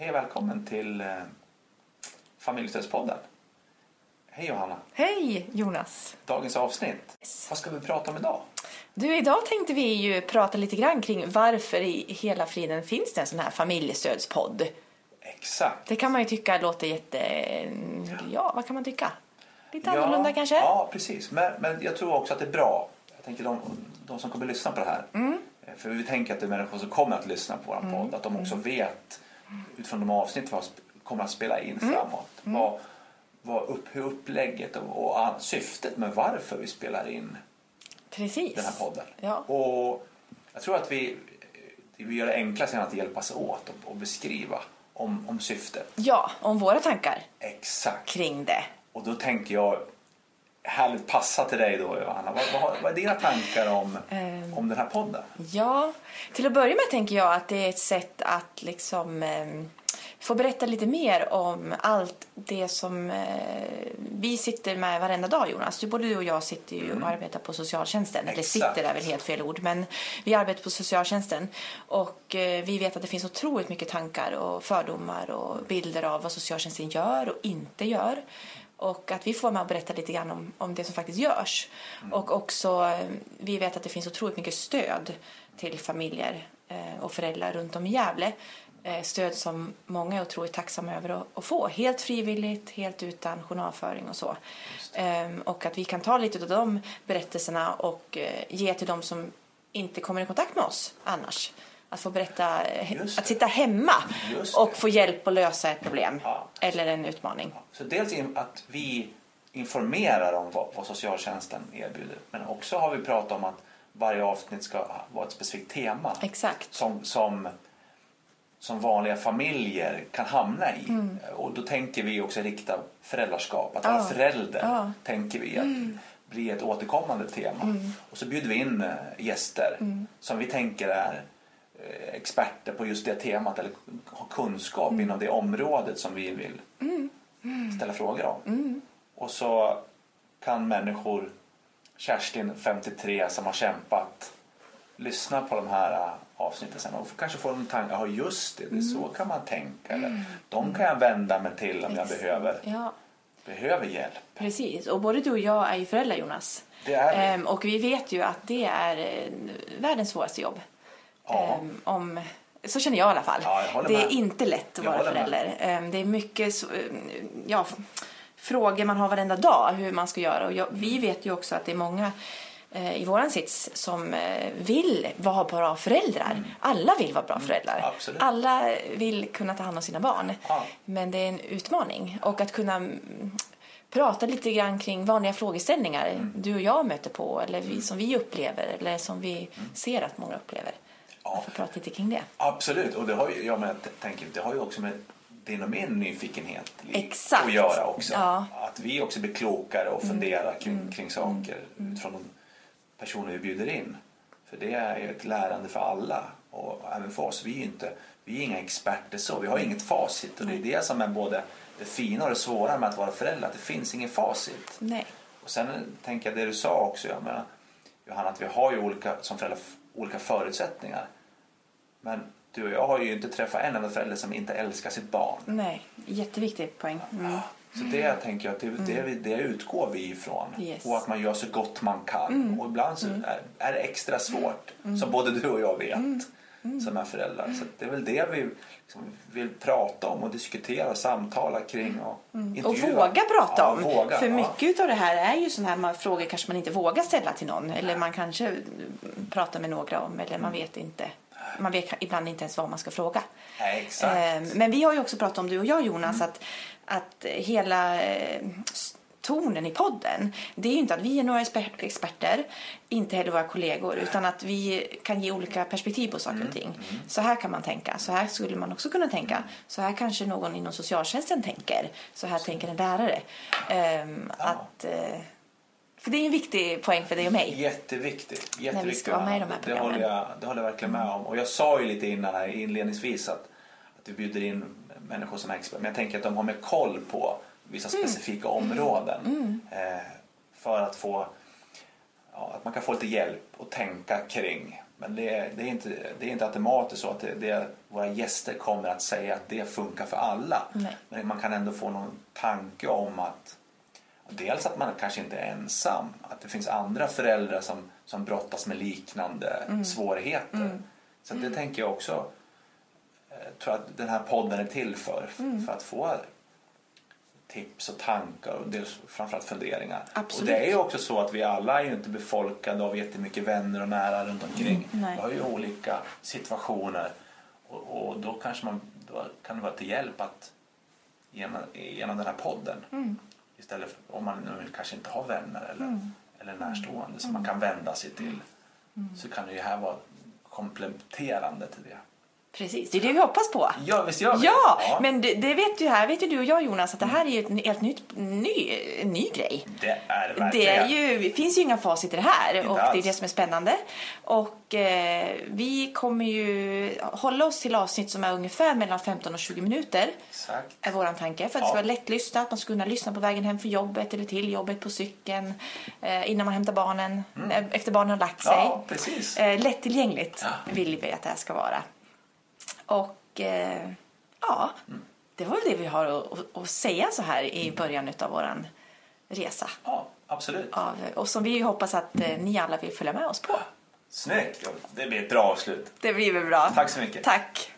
Hej och välkommen till eh, Familjestödspodden. Hej Johanna! Hej Jonas! Dagens avsnitt. Vad ska vi prata om idag? Du, idag tänkte vi ju prata lite grann kring varför i hela friden finns det en sån här familjestödspodd. Exakt. Det kan man ju tycka låter jätte... Ja, vad kan man tycka? Lite annorlunda kanske? Ja, precis. Men, men jag tror också att det är bra. Jag tänker de, de som kommer att lyssna på det här. Mm. Eh, För vi tänker att det är människor som kommer att lyssna på vår podd. Att de också Mm. vet utifrån de avsnitt vi kommer att spela in Mm. framåt. Vad, vad upp, hur upplägget och, och an- syftet med varför vi spelar in Precis. den här podden. Ja. Och jag tror att vi, vi gör det enklast genom att hjälpas åt och, och beskriva om, om syftet. Ja, om våra tankar Exakt. kring det. Och då tänker jag, härligt passa till dig då Johanna. Vad, vad, vad är dina tankar om, Ehm. om den här podden? Ja, till att börja med tänker jag att det är ett sätt att liksom eh, få berätta lite mer om allt det som eh, vi sitter med varenda dag Jonas. Du, både du och jag sitter ju och arbetar på socialtjänsten. Eller Exakt. sitter är väl helt fel ord, men vi arbetar på socialtjänsten. Och eh, vi vet att det finns otroligt mycket tankar och fördomar och bilder av vad socialtjänsten gör och inte gör. Och att vi får vara med och berätta lite grann om, om det som faktiskt görs. Och också, eh, vi vet att det finns otroligt mycket stöd till familjer eh, och föräldrar runt om i Gävle. Eh, Stöd som många är otroligt tacksamma över att, att få. Helt frivilligt, helt utan journalföring och så. Ehm, Och att vi kan ta lite av de berättelserna och eh, ge till de som inte kommer i kontakt med oss annars. Att få berätta, att sitta hemma och få hjälp att lösa ett problem Ja. eller en utmaning. Så dels att vi informerar om vad, vad socialtjänsten erbjuder. Men också har vi pratat om att varje avsnitt ska vara ett specifikt tema. Exakt. som, som, som vanliga familjer kan hamna i. Och då tänker vi också rikta föräldraskap. Att vara Ja. förälder tänker vi att blir ett återkommande tema. Och så bjuder vi in eh, gäster som vi tänker är experter på just det temat eller har kunskap inom det området som vi vill ställa frågor om. Och så kan människor, Kerstin 53 som har kämpat lyssna på de här äh, avsnitten sen och kanske få en tanke, ja just det, det är så kan man tänka. Eller, de kan jag vända mig till om jag behöver, Ja, behöver hjälp. precis. Och både du och jag är ju föräldrar, Jonas. Det är vi. Ehm, och vi vet ju att det är eh, världens svåraste jobb. Ja. Ehm, om, så känner jag i alla fall. Ja, det är inte lätt att Jag vara förälder. Ehm, det är mycket så, eh, ja, frågor man har varenda dag hur man ska göra. Och jag, vi vet ju också att det är många eh, i våran sits som eh, vill vara bra föräldrar. Alla vill vara bra föräldrar. Mm. Absolut. Alla vill kunna ta hand om sina barn. Ja. Men det är en utmaning. Och att kunna mm, prata lite grann kring vanliga frågeställningar Mm. du och jag möter på eller vi, som vi upplever eller som vi Mm. ser att många upplever. Ja. Att få prata lite kring det. Absolut, och det har ju, jag med, tänker, det har ju också med din och min nyfikenhet Exakt. att göra också. Ja. Mm. Att vi också blir klokare och funderar kring, kring saker utifrån de personer vi bjuder in. För det är ju ett lärande för alla och även för oss. Vi är ju inte, vi är inga experter så, vi har inget facit och det är det som är både det fina och det svåra med att vara förälder, att det finns ingen facit. Nej. Och sen tänker jag det du sa också, jag menar, Johanna, att vi har ju olika, som föräldrar olika förutsättningar. Men du och jag har ju inte träffat en enda förälder som inte älskar sitt barn. Nej, jätteviktig poäng. Mm. Så det tänker jag, det, det, vi- det utgår vi ifrån. Yes. Och att man gör så gott man kan. Och ibland så är, är det extra svårt, som både du och jag vet, som är föräldrar. Så det är väl det vi liksom vill prata om och diskutera och samtala kring. Och, Och intervjua. våga prata Ja, om. våga, För ja. mycket av det här är ju sådana här man- frågor kanske man inte vågar ställa till någon. Eller man kanske mm, pratar med några om. Eller man vet inte. Man vet ibland inte ens vad man ska fråga. Nej, exakt. Eh, Men vi har ju också pratat om, du och jag Jonas, att, att hela eh, tonen i podden, det är ju inte att vi är några exper- experter, inte heller våra kollegor, utan att vi kan ge olika perspektiv på saker och ting. Så här kan man tänka, så här skulle man också kunna tänka, så här kanske någon inom socialtjänsten tänker, så här tänker en lärare. Ehm, att, eh, för det är en viktig poäng för dig och mig. Jätteviktigt. jätteviktigt När vi ska vara med i de här det, håller jag, det håller jag verkligen med om. Och jag sa ju lite innan här inledningsvis att, att vi bjuder in människor som är experter. Men jag tänker att de har med koll på vissa Mm. specifika områden. Eh, för att få ja, att man kan få lite hjälp att tänka kring Men det är, det är, inte, det är inte automatiskt så att det, det, våra gäster kommer att säga att det funkar för alla. Nej. Men man kan ändå få någon tanke om att dels att man kanske inte är ensam. Att det finns andra föräldrar som, som brottas med liknande svårigheter. Så det tänker jag också eh, tror att den här podden är till för. För att få tips och tankar och dels framförallt funderingar. Absolut. Och det är ju också så att vi alla är ju inte befolkade av jättemycket vänner och nära runt omkring. nej. Vi har ju olika situationer och, och då kanske man då kan det vara till hjälp att genom, genom den här podden istället för om man nu kanske inte har vänner eller, eller närstående som man kan vända sig till så kan det ju här vara kompletterande till det. Precis, det är det vi hoppas på. Ja, visst gör vi Ja, men det, det vet ju här vet ju du och jag Jonas att det här är ju ett helt nytt, ny, en ny grej. Det är det verkligen. Det, är ju, finns ju inga facit i det här Inte och det är alls. det som är spännande. Och eh, vi kommer ju hålla oss till avsnitt som är ungefär mellan 15 och 20 minuter. Exakt. Är våran tanke. För att det ska Ja. vara lättlyssnat. Man ska kunna lyssna på vägen hem från jobbet eller till jobbet på cykeln. Eh, innan man hämtar barnen. Eh, efter barnen har lagt sig. Mm. Ja, precis. Eh, lättillgängligt Ja. vill vi att det här ska vara. Och eh, ja, det var väl det vi har att, att, säga så här i början av våran resa. Ja, absolut. Av, och som vi hoppas att eh, ni alla vill följa med oss på. Snyggt! Det blir ett bra avslut. Det blir väl bra. Tack så mycket. Tack.